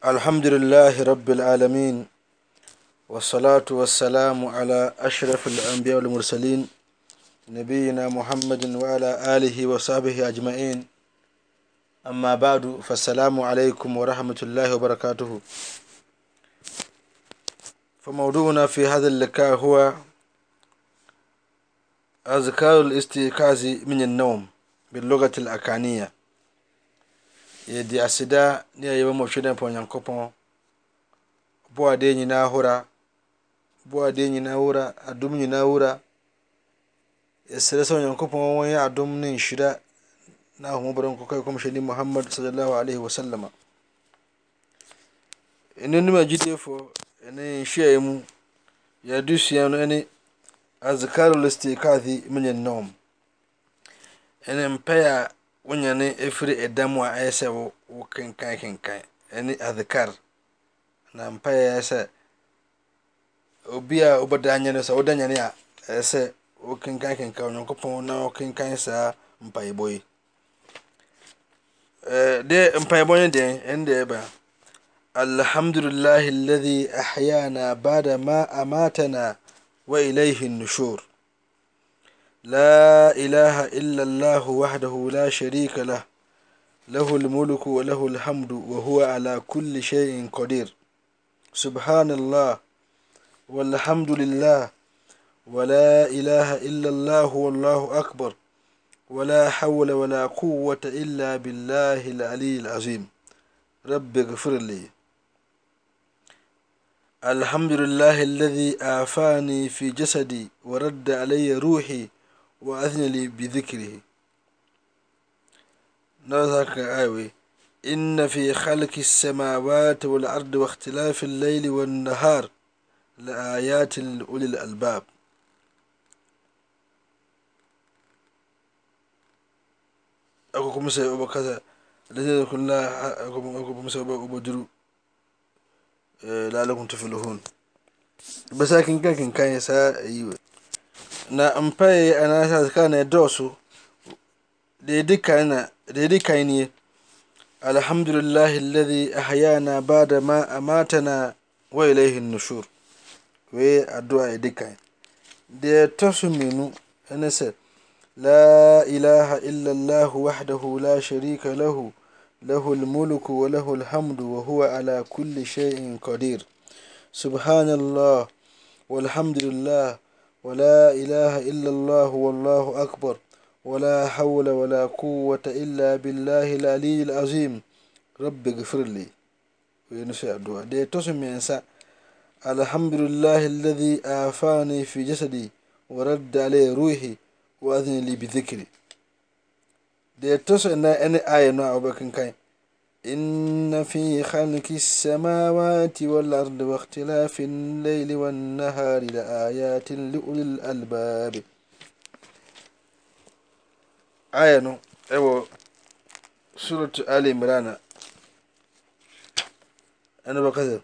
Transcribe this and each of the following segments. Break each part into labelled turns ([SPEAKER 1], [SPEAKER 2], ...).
[SPEAKER 1] الحمد لله رب العالمين والصلاة والسلام على أشرف الأنبياء والمرسلين نبينا محمد وعلى آله وصحبه أجمعين. أما بعد فالسلام عليكم ورحمة الله وبركاته. فموضوعنا في هذا اللقاء هو أذكار الاستيقاظ من النوم باللغة الأكانية. Yɛdi aseda ne a yɛbɛ mɔhwɛ dɛ mpa onyankopɔn adeɛ nyinaa hora adeɛ nyinaa wura adom nyinaa wura yɛsrɛ sɛ onyankopɔn wɔnyɛ adom ne nhyira na ahomɔborɔ nkɔkɔ kɔmhyɛni muhammad sallallahu alaihi wasallam ɛnonum agyidiefoɔ ɛne nhyiaeɛ mu yɛde sua no ne azkar listikadhi min annawm ɛne mpae a wonya no ɛfiri ɛda mu a ɛyɛ sɛ wokenkan kenkan ɛne adhikar. Na mpaeɛ ɛyɛ sɛ obi a wobɛda anyɛ no sɛ woda nyane a ɛyɛ sɛ wokenkan kenkan onyankopɔn na wokenkan saa mpaebɔ yi. Deɛ mpaebɔ no deɛn ɛne deɛ ɛba. Alhamdulillahi alladhi ahyana bada ma amatana wa ilayhi nushur. لا إله إلا الله وحده لا شريك له له الملك وله الحمد وهو على كل شيء قدير. سبحان الله والحمد لله ولا إله إلا الله والله أكبر ولا حول ولا قوة إلا بالله العلي العظيم. رب اغفر لي. الحمد لله الذي آفاني في جسدي ورد علي روحي وأذن لي بذكره. نظرك آوي إن في خلق السماوات والأرض واختلاف الليل والنهار لآيات لأولي الألباب. أكو كمسة أبو كذا الذين لا أكو كمسة أبو درو لعلكم تفلحون. بس لكن كان كان يسا أيوه. Na mpae anaasɛ azkar na ɛdɔɔso deɛ ɛdi kan nie alhamdulillah alladhi ahyana bada ma amatana wa ilayhi nushur wei addu'a ɛdi kan deɛ ɛtɔ so mmienu ɛne sɛ لا إله إلا الله وحده لا شريك له له الملك وله الحمد وهو على كل شيء قدير سبحان الله والحمد لله ولا إله إلا الله والله أكبر ولا حول ولا قوة إلا بالله العلي العظيم رب اغفر لي وينسى الدعاء دي تسمى ينسى الحمد لله الذي آفاني في جسدي ورد علي روحي وأذن لي بذكري دي تسمى أن آية نوع وبكن كاين إن في خلق السماوات والأرض واختلاف الليل والنهار لآيات لأولي الألباب. آية نو أيوة سورة آل عمران. أنا بكذا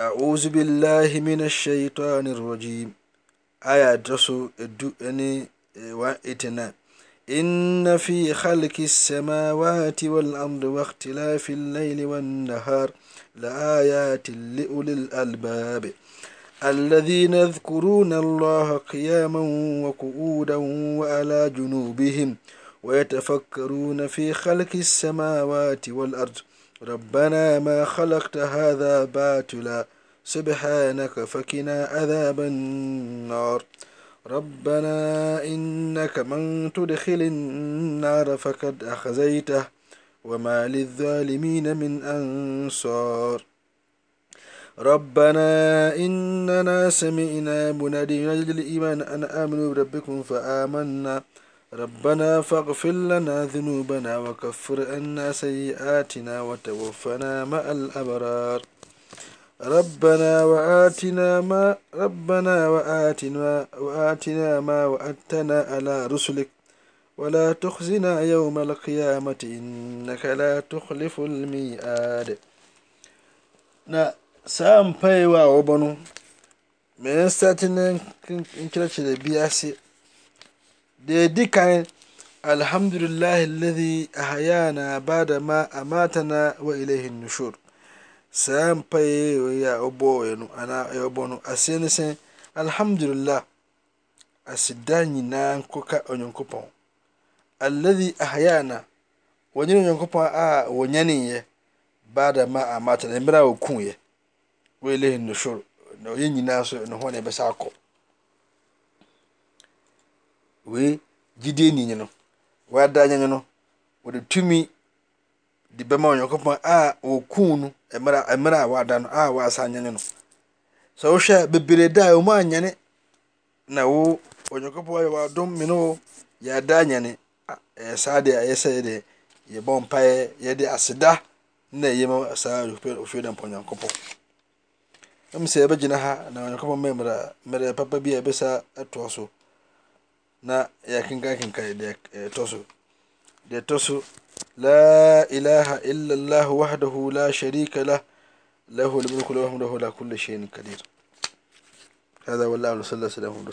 [SPEAKER 1] أعوذ بالله من الشيطان الرجيم. آية درسو الدو أني 189 إن في خلق السماوات والأرض واختلاف الليل والنهار لآيات لأولي الألباب الذين يذكرون الله قياما وقعودا وعلى جنوبهم ويتفكرون في خلق السماوات والأرض ربنا ما خلقت هذا باطلا سبحانك فكنا عذاب النار ربنا إنك من تدخل النار فقد أخزيته وما للظالمين من أنصار. ربنا إننا سمعنا منادي ينادي الإيمان أن آمنوا بربكم فآمنا. ربنا فاغفر لنا ذنوبنا وكفر عنا سيئاتنا وتوفنا مع الأبرار. ربنا وآتنا ما ربنا وآتنا وآتنا ما وأتنا على رسلك. ولا تخزنا يوم القيامة إنك لا تخلف الميعاد. نا سام باي وا وبنو. من ساتن انكلاش بياسي. دي دي كان الحمد لله الذي أحيانا بعد ما أماتنا وإليه النشور. saa mpaeɛ wei a wɔbɔeɛ no anaa yɛrebɔ no aseɛ ne sɛn alhamdulilah aseda nyinaa nkɔka onyankopɔn. Alladhi ahyana wɔnyɛ ne onyankopɔn a wɔnyaneeɛ bada ma amatana mmerɛ a wɔkuiɛ wa ilahi nushur. Na yɛn nyinaa nso ɛno hɔ na yɛbɛsa akɔ. Wei gyidie ni no. Wɔada yɛn no wɔde tumi de bɛma onyankopɔn a wɔkuu no mmerɛ a wada no a wɔasa anyane no. Sɛ wohwɛ a bebree da a wɔn anyane na wo onyankopɔn ayɛ w'adom me ne yɛada anyane ɛyɛ saa deɛ ɛyɛ sɛ yɛde yɛbɔ mpaeɛ yɛde aseda na ɛyɛ ma saa ofie da mpa onyankopɔn. Ɛmu sɛ yɛbɛgyina ha na onyankopɔn ma mmerɛ papa bi a yɛbɛsa ɛtoa so na yɛkenkan kenkan deɛ ɛtɔ so. Deɛ ɛtɔ so لا إله إلا الله وحده لا شريك له له الملك الحمد وهو على كل شيء قدير. هذا والله صلى الله عليه وسلم.